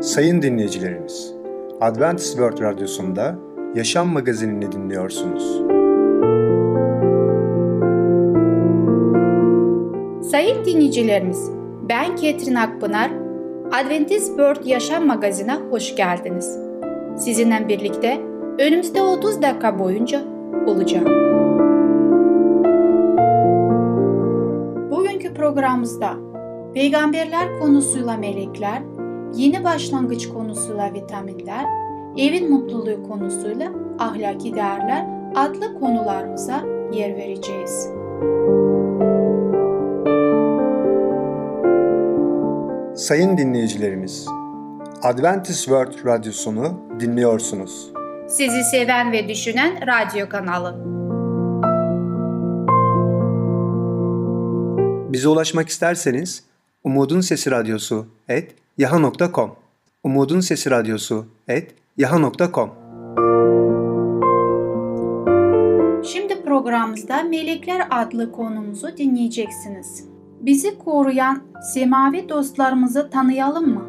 Sayın dinleyicilerimiz, Adventist World Radyosu'nda Yaşam Magazinini dinliyorsunuz. Sayın dinleyicilerimiz, ben Ketrin Akpınar, Adventist World Yaşam Magazinine hoş geldiniz. Sizinle birlikte önümüzde 30 dakika boyunca olacağım. Bugünkü programımızda peygamberler konusuyla melekler, yeni başlangıç konusuyla vitaminler, evin mutluluğu konusuyla ahlaki değerler adlı konularımıza yer vereceğiz. Sayın dinleyicilerimiz, Adventist World Radyosunu dinliyorsunuz. Sizi seven ve düşünen radyo kanalı. Bize ulaşmak isterseniz Umutun Sesi Radyosu et yaha.com Umutun Sesi Radyosu et yaha.com Şimdi programımızda Melekler adlı konumuzu dinleyeceksiniz. Bizi koruyan semavi dostlarımızı tanıyalım mı?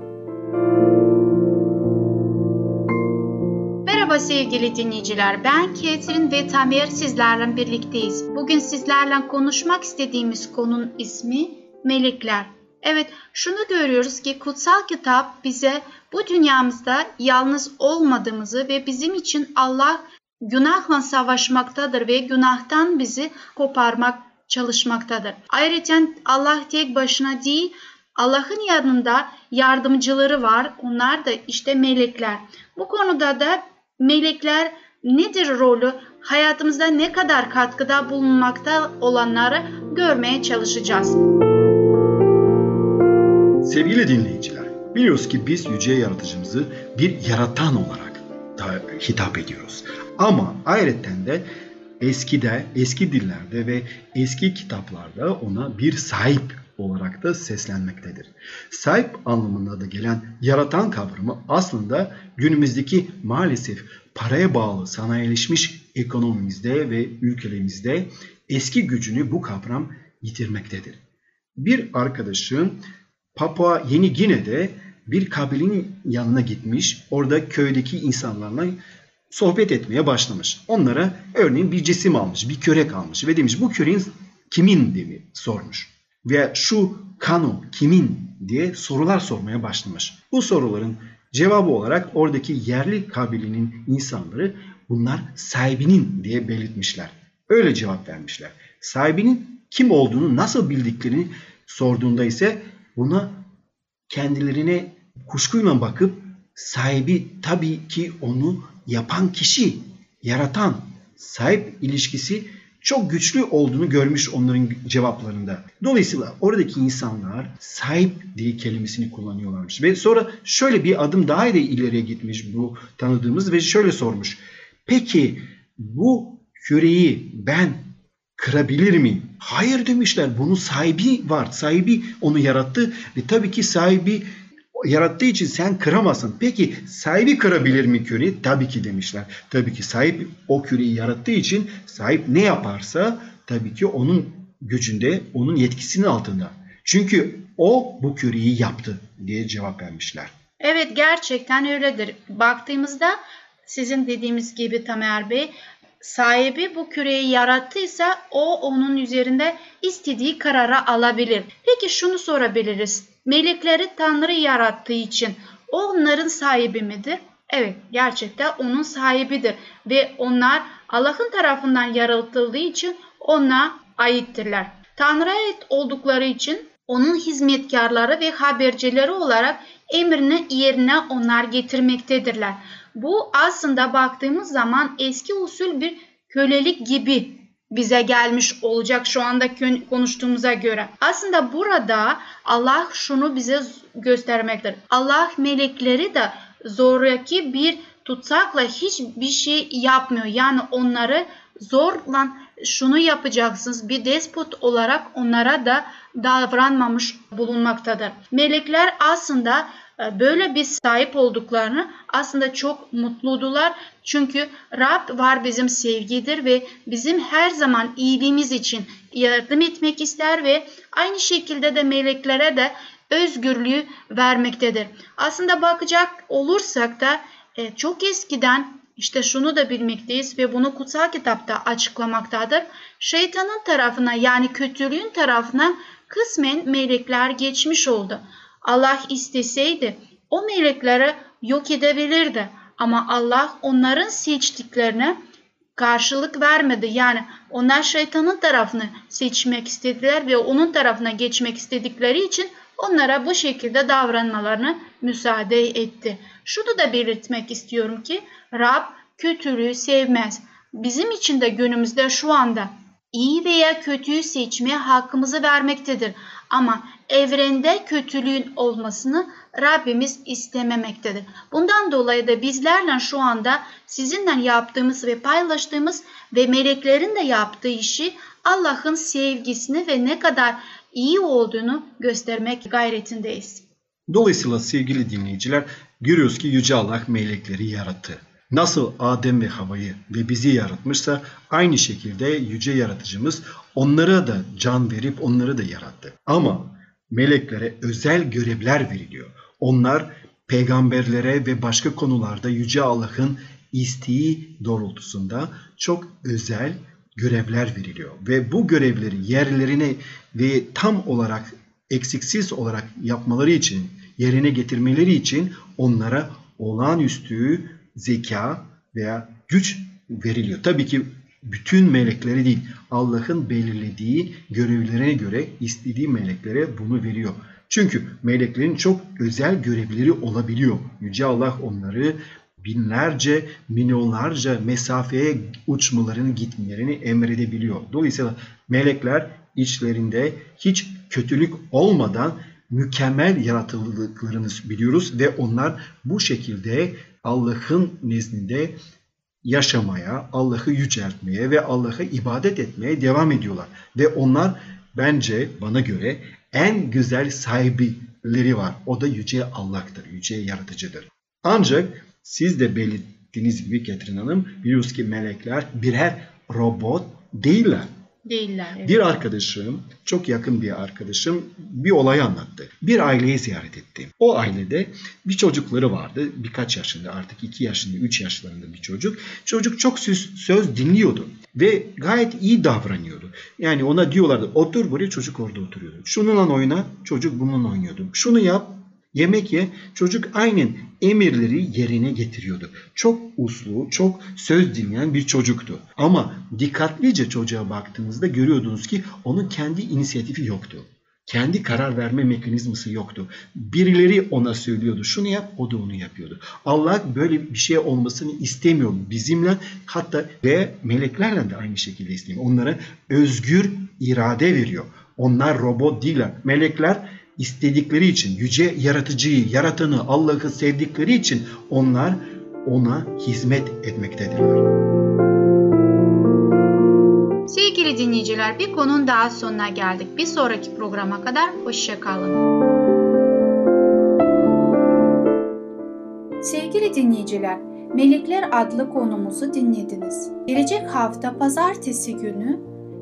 Merhaba sevgili dinleyiciler. Ben Ketrin ve Tamer sizlerle birlikteyiz. Bugün sizlerle konuşmak istediğimiz konunun ismi Melekler. Evet, şunu görüyoruz ki kutsal kitap bize bu dünyamızda yalnız olmadığımızı ve bizim için Allah günahla savaşmaktadır ve günahtan bizi koparmak çalışmaktadır. Ayrıca Allah tek başına değil, Allah'ın yanında yardımcıları var. Onlar da işte melekler. Bu konuda da melekler nedir rolü, hayatımızda ne kadar katkıda bulunmakta olanları görmeye çalışacağız. Sevgili dinleyiciler, biliyoruz ki biz yüce yaratıcımızı bir yaratan olarak da hitap ediyoruz. Ama ayrıca de eskide, eski dillerde ve eski kitaplarda ona bir sahip olarak da seslenmektedir. Sahip anlamında da gelen yaratan kavramı aslında günümüzdeki maalesef paraya bağlı sanayileşmiş ekonomimizde ve ülkelerimizde eski gücünü bu kavram yitirmektedir. Bir arkadaşım Papua Yeni Gine'de bir kabilenin yanına gitmiş. Orada köydeki insanlarla sohbet etmeye başlamış. Onlara örneğin bir cisim almış, bir kürek almış ve demiş bu küreğin kimin diye sormuş. Veya şu kano kimin diye sorular sormaya başlamış. Bu soruların cevabı olarak oradaki yerli kabilenin insanları bunlar sahibinin diye belirtmişler. Öyle cevap vermişler. Sahibinin kim olduğunu nasıl bildiklerini sorduğunda ise buna kendilerine kuşkuyla bakıp sahibi tabii ki onu yapan kişi, yaratan, sahip ilişkisi çok güçlü olduğunu görmüş onların cevaplarında. Dolayısıyla oradaki insanlar sahip diye kelimesini kullanıyorlarmış. Ve sonra şöyle bir adım daha da ileriye gitmiş bu tanıdığımız ve şöyle sormuş. Peki bu küreyi ben kırabilir miyim? Hayır demişler. Bunun sahibi var. Sahibi onu yarattı ve tabii ki sahibi yarattığı için sen kıramazsın. Peki sahibi kırabilir mi küreyi? Tabii ki demişler. Tabii ki sahip o küreyi yarattığı için sahip ne yaparsa tabii ki onun gücünde, onun yetkisinin altında. Çünkü o bu küreyi yaptı diye cevap vermişler. Evet gerçekten öyledir. Baktığımızda sizin dediğimiz gibi Tamer Bey sahibi bu küreyi yarattıysa o onun üzerinde istediği karara alabilir. Peki şunu sorabiliriz. Melekleri Tanrı yarattığı için onların sahibi midir? Evet gerçekten onun sahibidir ve onlar Allah'ın tarafından yaratıldığı için ona aittirler. Tanrı'ya ait oldukları için onun hizmetkarları ve habercileri olarak emrini yerine onlar getirmektedirler. Bu aslında baktığımız zaman eski usul bir kölelik gibi bize gelmiş olacak şu anda konuştuğumuza göre. Aslında burada Allah şunu bize göstermektir. Allah melekleri de zoraki bir tutsakla hiçbir şey yapmıyor. Yani onları zorla şunu yapacaksınız bir despot olarak onlara da davranmamış bulunmaktadır. Melekler aslında böyle bir sahip olduklarını aslında çok mutludular. Çünkü Rab var bizim sevgidir ve bizim her zaman iyiliğimiz için yardım etmek ister ve aynı şekilde de meleklere de özgürlüğü vermektedir. Aslında bakacak olursak da e, çok eskiden işte şunu da bilmekteyiz ve bunu kutsal kitapta açıklamaktadır. Şeytanın tarafına yani kötülüğün tarafına kısmen melekler geçmiş oldu. Allah isteseydi o melekleri yok edebilirdi. Ama Allah onların seçtiklerine karşılık vermedi. Yani onlar şeytanın tarafını seçmek istediler ve onun tarafına geçmek istedikleri için onlara bu şekilde davranmalarına müsaade etti. Şunu da belirtmek istiyorum ki Rab kötülüğü sevmez. Bizim için de günümüzde şu anda iyi veya kötüyü seçmeye hakkımızı vermektedir. Ama evrende kötülüğün olmasını Rabbimiz istememektedir. Bundan dolayı da bizlerle şu anda sizinle yaptığımız ve paylaştığımız ve meleklerin de yaptığı işi Allah'ın sevgisini ve ne kadar iyi olduğunu göstermek gayretindeyiz. Dolayısıyla sevgili dinleyiciler görüyoruz ki Yüce Allah melekleri yarattı. Nasıl Adem ve Hava'yı ve bizi yaratmışsa aynı şekilde yüce yaratıcımız onlara da can verip onları da yarattı. Ama meleklere özel görevler veriliyor. Onlar peygamberlere ve başka konularda yüce Allah'ın isteği doğrultusunda çok özel görevler veriliyor ve bu görevleri yerlerine ve tam olarak eksiksiz olarak yapmaları için, yerine getirmeleri için onlara olağanüstü zeka veya güç veriliyor. Tabii ki bütün meleklere değil, Allah'ın belirlediği görevlerine göre istediği meleklere bunu veriyor. Çünkü meleklerin çok özel görevleri olabiliyor. Yüce Allah onları binlerce, milyonlarca mesafeye uçmalarını, gitmelerini emredebiliyor. Dolayısıyla melekler içlerinde hiç kötülük olmadan mükemmel yaratıldıklarını biliyoruz ve onlar bu şekilde Allah'ın nezdinde yaşamaya, Allah'ı yüceltmeye ve Allah'a ibadet etmeye devam ediyorlar. Ve onlar bence bana göre en güzel sahibileri var. O da Yüce Allah'tır, Yüce Yaratıcıdır. Ancak siz de belirttiğiniz gibi Ketrin Hanım biliyoruz ki melekler birer robot değiller. Değiller. Evet. Bir arkadaşım, çok yakın bir arkadaşım bir olay anlattı. Bir aileyi ziyaret etti. O ailede bir çocukları vardı. Birkaç yaşında artık 2 yaşında, 3 yaşlarında bir çocuk. Çocuk çok söz, söz dinliyordu ve gayet iyi davranıyordu. Yani ona diyorlardı otur buraya çocuk orada oturuyordu. Şununla oyna çocuk bununla oynuyordu. Şunu yap Yemek ye çocuk aynen emirleri yerine getiriyordu. Çok uslu, çok söz dinleyen bir çocuktu. Ama dikkatlice çocuğa baktığınızda görüyordunuz ki onun kendi inisiyatifi yoktu. Kendi karar verme mekanizması yoktu. Birileri ona söylüyordu şunu yap o da onu yapıyordu. Allah böyle bir şey olmasını istemiyor bizimle hatta ve meleklerle de aynı şekilde istemiyor. Onlara özgür irade veriyor. Onlar robot değiller. Melekler istedikleri için, yüce yaratıcıyı, yaratanı, Allah'ı sevdikleri için onlar ona hizmet etmektedirler. Sevgili dinleyiciler bir konunun daha sonuna geldik. Bir sonraki programa kadar hoşçakalın. Sevgili dinleyiciler, Melekler adlı konumuzu dinlediniz. Gelecek hafta pazartesi günü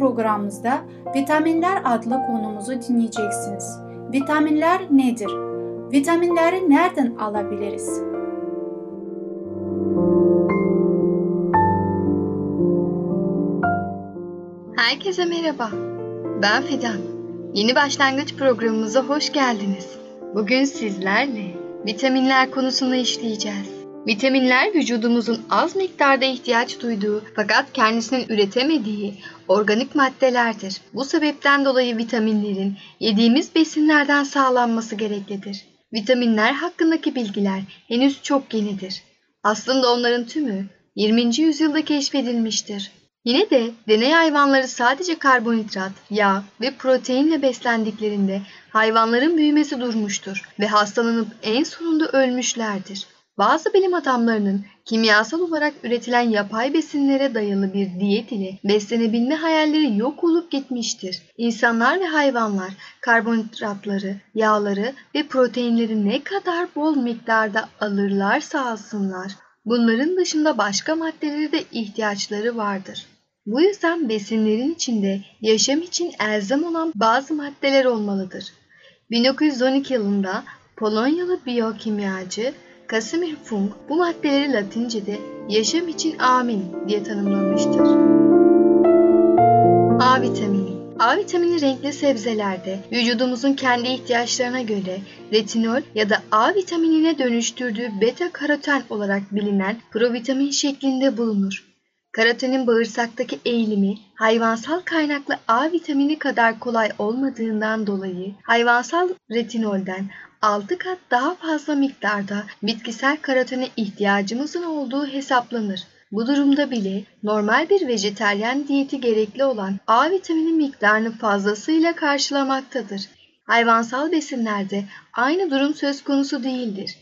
programımızda Vitaminler adlı konumuzu dinleyeceksiniz. Vitaminler nedir? Vitaminleri nereden alabiliriz? Herkese merhaba. Ben Fidan. Yeni başlangıç programımıza hoş geldiniz. Bugün sizlerle vitaminler konusunu işleyeceğiz. Vitaminler vücudumuzun az miktarda ihtiyaç duyduğu fakat kendisinin üretemediği organik maddelerdir. Bu sebepten dolayı vitaminlerin yediğimiz besinlerden sağlanması gereklidir. Vitaminler hakkındaki bilgiler henüz çok yenidir. Aslında onların tümü 20. yüzyılda keşfedilmiştir. Yine de deney hayvanları sadece karbonhidrat, yağ ve proteinle beslendiklerinde hayvanların büyümesi durmuştur ve hastalanıp en sonunda ölmüşlerdir. Bazı bilim adamlarının kimyasal olarak üretilen yapay besinlere dayalı bir diyet ile beslenebilme hayalleri yok olup gitmiştir. İnsanlar ve hayvanlar karbonhidratları, yağları ve proteinleri ne kadar bol miktarda alırlarsa alsınlar, bunların dışında başka maddelere de ihtiyaçları vardır. Bu yüzden besinlerin içinde yaşam için elzem olan bazı maddeler olmalıdır. 1912 yılında Polonyalı biyokimyacı Casimir Funk bu maddeleri Latince'de yaşam için amin diye tanımlamıştır. A vitamini A vitamini renkli sebzelerde vücudumuzun kendi ihtiyaçlarına göre retinol ya da A vitaminine dönüştürdüğü beta karoten olarak bilinen provitamin şeklinde bulunur. Karotenin bağırsaktaki eğilimi hayvansal kaynaklı A vitamini kadar kolay olmadığından dolayı hayvansal retinolden 6 kat daha fazla miktarda bitkisel karotene ihtiyacımızın olduğu hesaplanır. Bu durumda bile normal bir vejeteryan diyeti gerekli olan A vitamini miktarını fazlasıyla karşılamaktadır. Hayvansal besinlerde aynı durum söz konusu değildir.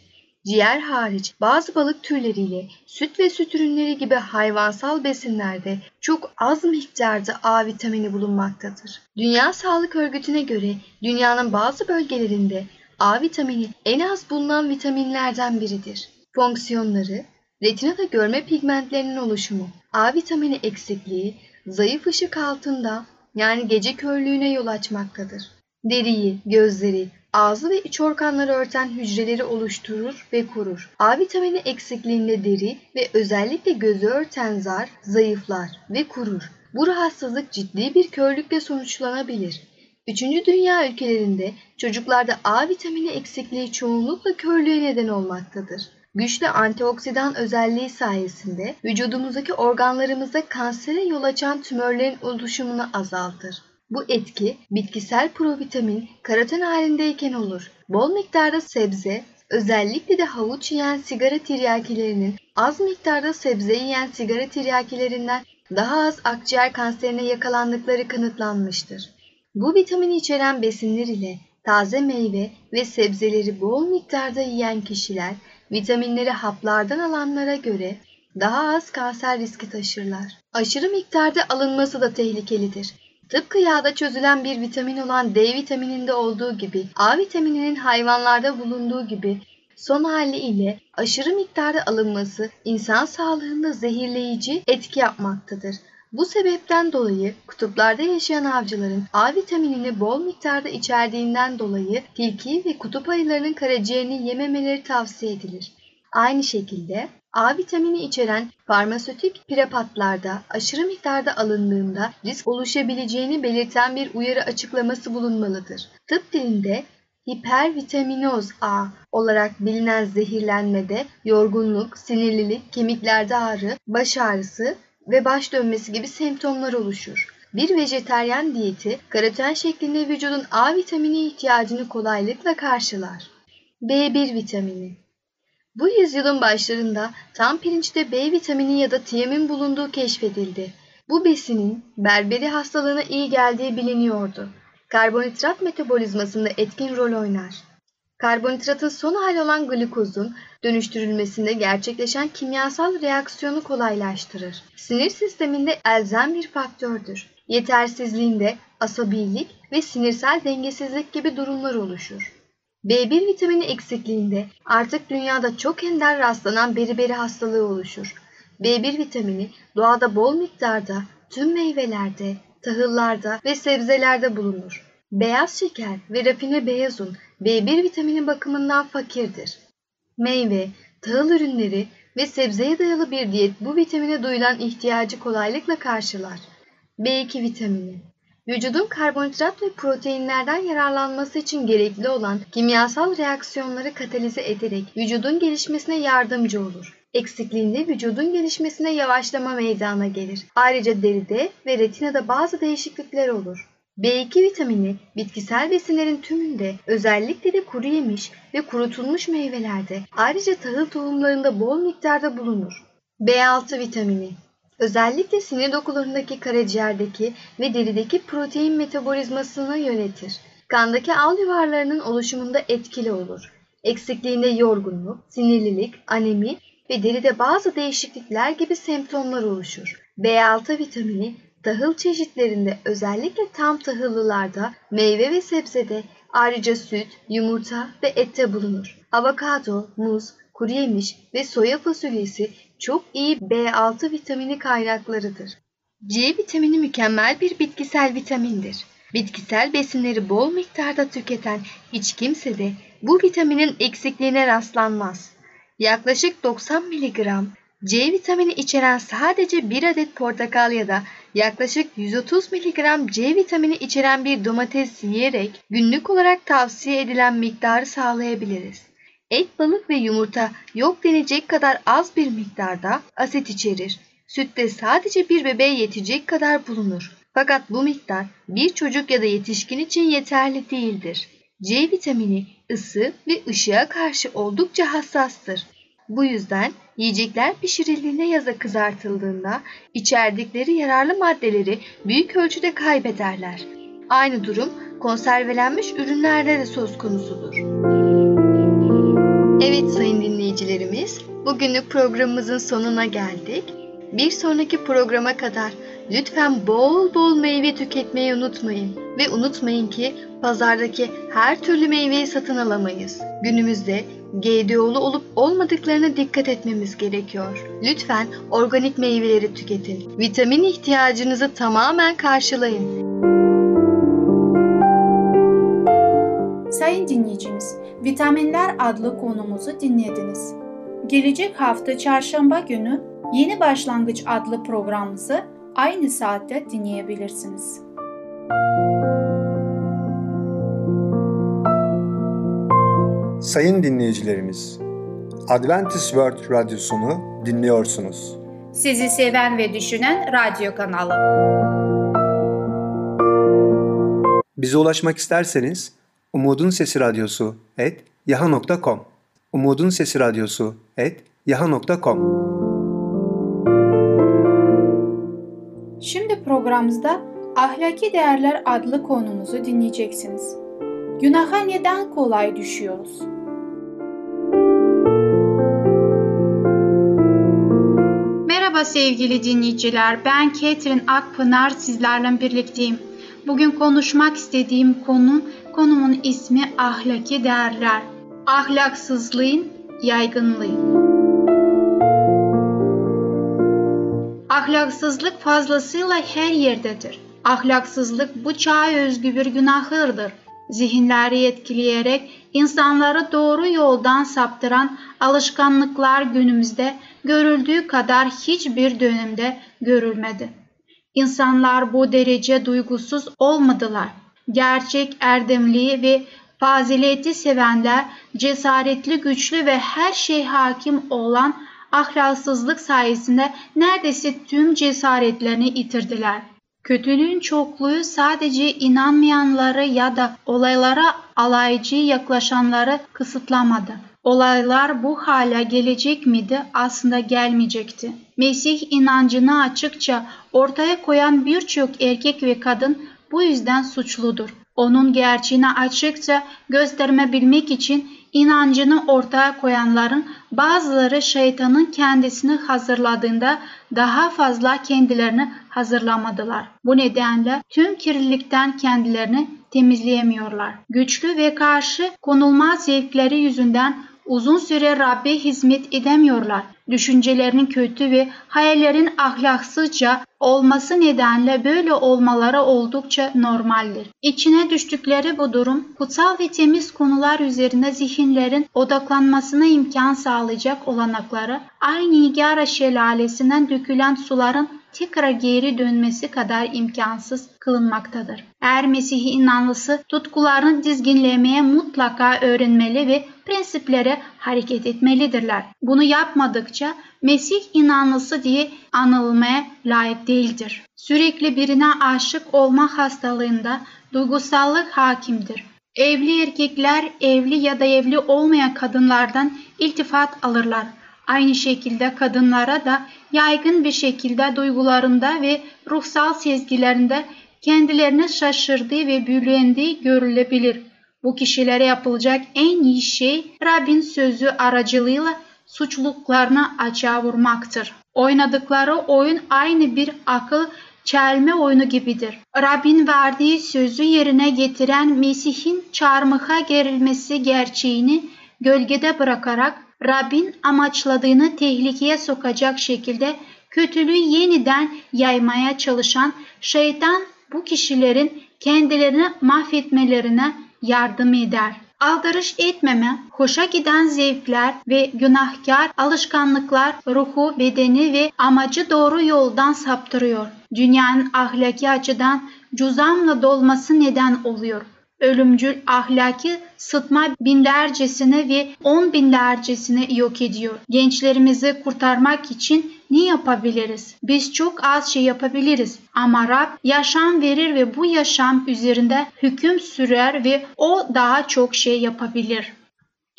Ciğer hariç bazı balık türleriyle süt ve süt ürünleri gibi hayvansal besinlerde çok az miktarda A vitamini bulunmaktadır. Dünya Sağlık Örgütü'ne göre dünyanın bazı bölgelerinde A vitamini en az bulunan vitaminlerden biridir. Fonksiyonları, retinada görme pigmentlerinin oluşumu, A vitamini eksikliği, zayıf ışık altında yani gece körlüğüne yol açmaktadır. Deriyi, gözleri, ağzı ve iç organları örten hücreleri oluşturur ve korur. A vitamini eksikliğinde deri ve özellikle gözü örten zar zayıflar ve kurur. Bu rahatsızlık ciddi bir körlükle sonuçlanabilir. Üçüncü dünya ülkelerinde çocuklarda A vitamini eksikliği çoğunlukla körlüğe neden olmaktadır. Güçlü antioksidan özelliği sayesinde vücudumuzdaki organlarımızda kansere yol açan tümörlerin oluşumunu azaltır. Bu etki bitkisel provitamin karoten halindeyken olur. Bol miktarda sebze, özellikle de havuç yiyen sigara tiryakilerinin az miktarda sebze yiyen sigara tiryakilerinden daha az akciğer kanserine yakalandıkları kanıtlanmıştır. Bu vitamini içeren besinler ile taze meyve ve sebzeleri bol miktarda yiyen kişiler vitaminleri haplardan alanlara göre daha az kanser riski taşırlar. Aşırı miktarda alınması da tehlikelidir. Tıpkı yağda çözülen bir vitamin olan D vitamininde olduğu gibi A vitamininin hayvanlarda bulunduğu gibi son hali ile aşırı miktarda alınması insan sağlığında zehirleyici etki yapmaktadır. Bu sebepten dolayı kutuplarda yaşayan avcıların A vitaminini bol miktarda içerdiğinden dolayı tilki ve kutup ayılarının karaciğerini yememeleri tavsiye edilir. Aynı şekilde A vitamini içeren farmasötik prepatlarda aşırı miktarda alındığında risk oluşabileceğini belirten bir uyarı açıklaması bulunmalıdır. Tıp dilinde hipervitaminoz A olarak bilinen zehirlenmede yorgunluk, sinirlilik, kemiklerde ağrı, baş ağrısı ve baş dönmesi gibi semptomlar oluşur. Bir vejeteryan diyeti karoten şeklinde vücudun A vitamini ihtiyacını kolaylıkla karşılar. B1 vitamini Bu yüzyılın başlarında tam pirinçte B vitamini ya da tiamin bulunduğu keşfedildi. Bu besinin berberi hastalığına iyi geldiği biliniyordu. Karbonhidrat metabolizmasında etkin rol oynar. Karbonhidratın son hali olan glukozun dönüştürülmesinde gerçekleşen kimyasal reaksiyonu kolaylaştırır. Sinir sisteminde elzem bir faktördür. Yetersizliğinde asabilik ve sinirsel dengesizlik gibi durumlar oluşur. B1 vitamini eksikliğinde artık dünyada çok ender rastlanan beriberi hastalığı oluşur. B1 vitamini doğada bol miktarda tüm meyvelerde, tahıllarda ve sebzelerde bulunur. Beyaz şeker ve rafine beyaz un B1 vitamini bakımından fakirdir. Meyve, tahıl ürünleri ve sebzeye dayalı bir diyet bu vitamine duyulan ihtiyacı kolaylıkla karşılar. B2 vitamini Vücudun karbonhidrat ve proteinlerden yararlanması için gerekli olan kimyasal reaksiyonları katalize ederek vücudun gelişmesine yardımcı olur. Eksikliğinde vücudun gelişmesine yavaşlama meydana gelir. Ayrıca deride ve retinada bazı değişiklikler olur. B2 vitamini bitkisel besinlerin tümünde özellikle de kuru yemiş ve kurutulmuş meyvelerde ayrıca tahıl tohumlarında bol miktarda bulunur. B6 vitamini Özellikle sinir dokularındaki karaciğerdeki ve derideki protein metabolizmasını yönetir. Kandaki al yuvarlarının oluşumunda etkili olur. Eksikliğinde yorgunluk, sinirlilik, anemi ve deride bazı değişiklikler gibi semptomlar oluşur. B6 vitamini tahıl çeşitlerinde özellikle tam tahıllılarda, meyve ve sebzede, ayrıca süt, yumurta ve ette bulunur. Avokado, muz, kuru yemiş ve soya fasulyesi çok iyi B6 vitamini kaynaklarıdır. C vitamini mükemmel bir bitkisel vitamindir. Bitkisel besinleri bol miktarda tüketen hiç kimse de bu vitaminin eksikliğine rastlanmaz. Yaklaşık 90 mg C vitamini içeren sadece bir adet portakal ya da yaklaşık 130 mg C vitamini içeren bir domates yiyerek günlük olarak tavsiye edilen miktarı sağlayabiliriz. Et, balık ve yumurta yok denecek kadar az bir miktarda asit içerir. Sütte sadece bir bebeğe yetecek kadar bulunur. Fakat bu miktar bir çocuk ya da yetişkin için yeterli değildir. C vitamini ısı ve ışığa karşı oldukça hassastır. Bu yüzden yiyecekler pişirildiğinde ya da kızartıldığında içerdikleri yararlı maddeleri büyük ölçüde kaybederler. Aynı durum konservelenmiş ürünlerde de söz konusudur. Evet sayın dinleyicilerimiz, bugünlük programımızın sonuna geldik. Bir sonraki programa kadar lütfen bol bol meyve tüketmeyi unutmayın. Ve unutmayın ki pazardaki her türlü meyveyi satın alamayız. Günümüzde GDO'lu olup olmadıklarına dikkat etmemiz gerekiyor. Lütfen organik meyveleri tüketin. Vitamin ihtiyacınızı tamamen karşılayın. Sayın dinleyicimiz, Vitaminler adlı konumuzu dinlediniz. Gelecek hafta çarşamba günü Yeni Başlangıç adlı programımızı aynı saatte dinleyebilirsiniz. Sayın dinleyicilerimiz, Adventist World Radyosunu dinliyorsunuz. Sizi seven ve düşünen radyo kanalı. Bize ulaşmak isterseniz Umutun Sesi Radyosu et yaha.com Umutun Sesi Radyosu et yaha.com Şimdi programımızda Ahlaki Değerler adlı konumuzu dinleyeceksiniz. Günaha neden kolay düşüyoruz? Merhaba sevgili dinleyiciler. Ben Ketrin Akpınar sizlerle birlikteyim. Bugün konuşmak istediğim konu, konumun ismi ahlaki değerler. Ahlaksızlığın yaygınlığı. Ahlaksızlık fazlasıyla her yerdedir. Ahlaksızlık bu çağa özgü bir günahırdır. Zihinleri etkileyerek insanları doğru yoldan saptıran alışkanlıklar günümüzde görüldüğü kadar hiçbir dönemde görülmedi. İnsanlar bu derece duygusuz olmadılar. Gerçek erdemliği ve fazileti sevenler, cesaretli, güçlü ve her şey hakim olan ahlaksızlık sayesinde neredeyse tüm cesaretlerini yitirdiler. Kötülüğün çokluğu sadece inanmayanları ya da olaylara alaycı yaklaşanları kısıtlamadı. Olaylar bu hale gelecek miydi? Aslında gelmeyecekti. Mesih inancını açıkça ortaya koyan birçok erkek ve kadın bu yüzden suçludur. Onun gerçeğini açıkça göstermebilmek için inancını ortaya koyanların bazıları şeytanın kendisini hazırladığında daha fazla kendilerini hazırlamadılar. Bu nedenle tüm kirlilikten kendilerini temizleyemiyorlar. Güçlü ve karşı konulmaz zevkleri yüzünden uzun süre Rabbe hizmet edemiyorlar. Düşüncelerinin kötü ve hayallerin ahlaksızca olması nedenle böyle olmaları oldukça normaldir. İçine düştükleri bu durum kutsal ve temiz konular üzerine zihinlerin odaklanmasına imkan sağlayacak olanakları aynı Nigara şelalesinden dökülen suların tekrar geri dönmesi kadar imkansız kılınmaktadır. Eğer Mesih inanlısı tutkularını dizginlemeye mutlaka öğrenmeli ve prensiplere hareket etmelidirler. Bunu yapmadıkça Mesih inanlısı diye anılmaya layık değildir. Sürekli birine aşık olma hastalığında duygusallık hakimdir. Evli erkekler evli ya da evli olmayan kadınlardan iltifat alırlar. Aynı şekilde kadınlara da yaygın bir şekilde duygularında ve ruhsal sezgilerinde kendilerini şaşırdığı ve büyülendiği görülebilir. Bu kişilere yapılacak en iyi şey Rabbin sözü aracılığıyla suçluluklarını açığa vurmaktır. Oynadıkları oyun aynı bir akıl çelme oyunu gibidir. Rabbin verdiği sözü yerine getiren Mesih'in çarmıha gerilmesi gerçeğini gölgede bırakarak Rabbin amaçladığını tehlikeye sokacak şekilde kötülüğü yeniden yaymaya çalışan şeytan bu kişilerin kendilerini mahvetmelerine yardım eder. Aldırış etmeme, hoşa giden zevkler ve günahkar alışkanlıklar ruhu, bedeni ve amacı doğru yoldan saptırıyor. Dünyanın ahlaki açıdan cuzamla dolması neden oluyor ölümcül ahlaki sıtma binlercesine ve on binlercesine yok ediyor. Gençlerimizi kurtarmak için ne yapabiliriz? Biz çok az şey yapabiliriz ama Rab yaşam verir ve bu yaşam üzerinde hüküm sürer ve o daha çok şey yapabilir.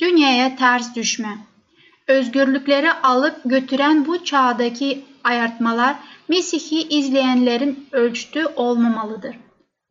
Dünyaya ters düşme. Özgürlükleri alıp götüren bu çağdaki ayartmalar Mesih'i izleyenlerin ölçtü olmamalıdır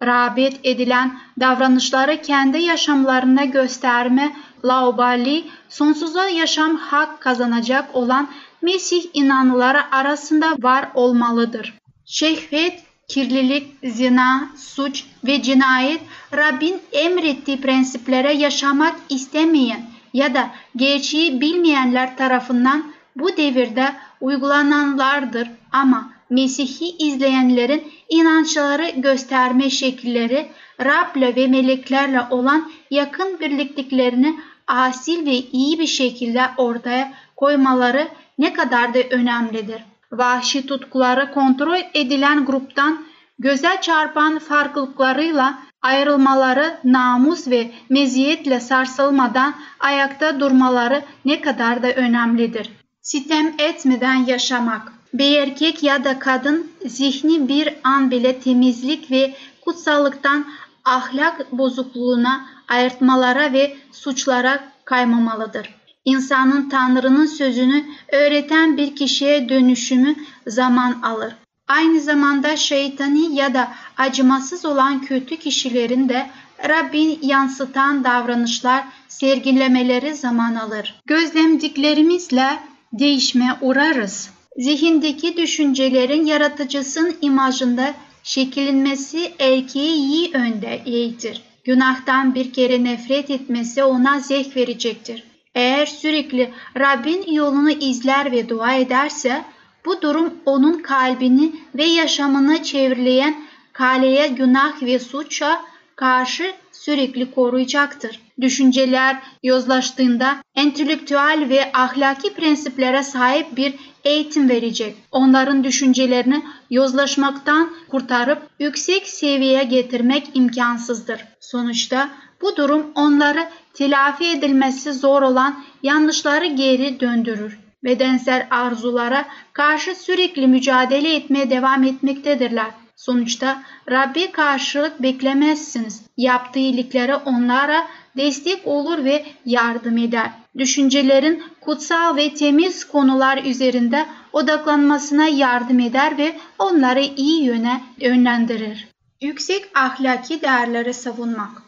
rağbet edilen davranışları kendi yaşamlarına gösterme, laubali, sonsuza yaşam hak kazanacak olan Mesih inanlıları arasında var olmalıdır. Şehvet, kirlilik, zina, suç ve cinayet Rabbin emrettiği prensiplere yaşamak istemeyen ya da gerçeği bilmeyenler tarafından bu devirde uygulananlardır ama Mesih'i izleyenlerin inançları gösterme şekilleri Rab'le ve meleklerle olan yakın birliktiklerini asil ve iyi bir şekilde ortaya koymaları ne kadar da önemlidir. Vahşi tutkuları kontrol edilen gruptan göze çarpan farklılıklarıyla ayrılmaları namus ve meziyetle sarsılmadan ayakta durmaları ne kadar da önemlidir. Sitem etmeden yaşamak bir erkek ya da kadın zihni bir an bile temizlik ve kutsallıktan ahlak bozukluğuna, ayırtmalara ve suçlara kaymamalıdır. İnsanın Tanrı'nın sözünü öğreten bir kişiye dönüşümü zaman alır. Aynı zamanda şeytani ya da acımasız olan kötü kişilerin de Rabbin yansıtan davranışlar sergilemeleri zaman alır. Gözlemdiklerimizle değişme uğrarız zihindeki düşüncelerin yaratıcısının imajında şekillenmesi erkeği iyi önde eğitir. Günahtan bir kere nefret etmesi ona zevk verecektir. Eğer sürekli Rabbin yolunu izler ve dua ederse bu durum onun kalbini ve yaşamını çevreleyen kaleye günah ve suça karşı sürekli koruyacaktır. Düşünceler yozlaştığında entelektüel ve ahlaki prensiplere sahip bir eğitim verecek. Onların düşüncelerini yozlaşmaktan kurtarıp yüksek seviyeye getirmek imkansızdır. Sonuçta bu durum onları telafi edilmesi zor olan yanlışları geri döndürür. Bedensel arzulara karşı sürekli mücadele etmeye devam etmektedirler. Sonuçta Rabbi karşılık beklemezsiniz. Yaptığı iyiliklere onlara destek olur ve yardım eder. Düşüncelerin kutsal ve temiz konular üzerinde odaklanmasına yardım eder ve onları iyi yöne yönlendirir. Yüksek ahlaki değerleri savunmak.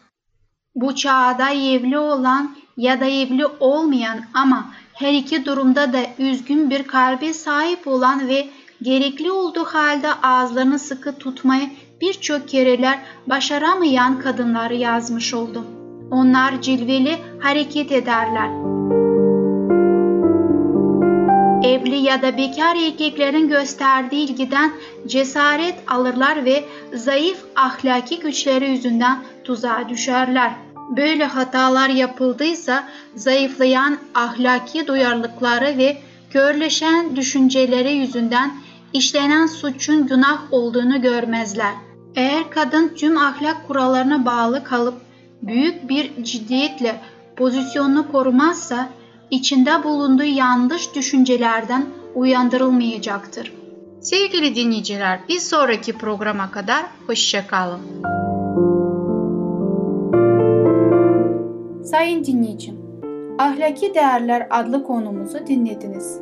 Bu çağda evli olan ya da evli olmayan ama her iki durumda da üzgün bir kalbe sahip olan ve gerekli olduğu halde ağızlarını sıkı tutmayı birçok kereler başaramayan kadınları yazmış oldum. Onlar cilveli hareket ederler. Evli ya da bekar erkeklerin gösterdiği ilgiden cesaret alırlar ve zayıf ahlaki güçleri yüzünden tuzağa düşerler. Böyle hatalar yapıldıysa zayıflayan ahlaki duyarlılıkları ve körleşen düşünceleri yüzünden işlenen suçun günah olduğunu görmezler. Eğer kadın tüm ahlak kurallarına bağlı kalıp büyük bir ciddiyetle pozisyonunu korumazsa içinde bulunduğu yanlış düşüncelerden uyandırılmayacaktır. Sevgili dinleyiciler, bir sonraki programa kadar hoşçakalın. Sayın dinleyicim, Ahlaki Değerler adlı konumuzu dinlediniz.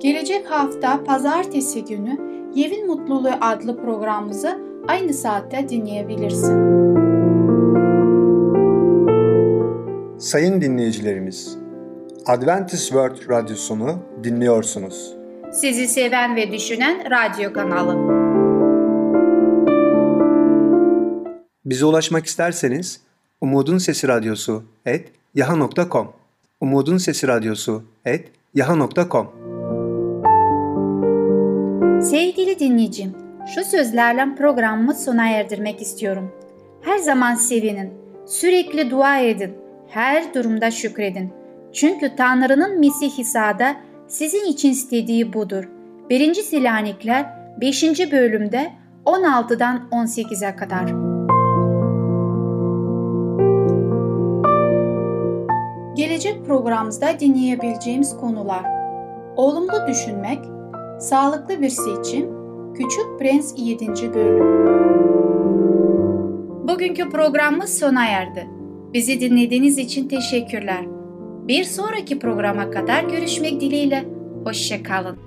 Gelecek hafta pazartesi günü Yevin Mutluluğu adlı programımızı aynı saatte dinleyebilirsin. Sayın dinleyicilerimiz, Adventist World Radyosunu dinliyorsunuz. Sizi seven ve düşünen radyo kanalı. Bize ulaşmak isterseniz Umutun Sesi Radyosu et yaha.com Umutun Sesi Radyosu et yaha.com Sevgili dinleyicim, şu sözlerle programımı sona erdirmek istiyorum. Her zaman sevinin, sürekli dua edin, her durumda şükredin. Çünkü Tanrı'nın Mesih İsa'da sizin için istediği budur. 1. Selanikler 5. bölümde 16'dan 18'e kadar. Gelecek programımızda dinleyebileceğimiz konular Olumlu düşünmek, sağlıklı bir seçim, Küçük Prens 7. bölüm. Bugünkü programımız sona erdi. Bizi dinlediğiniz için teşekkürler. Bir sonraki programa kadar görüşmek dileğiyle. Hoşçakalın.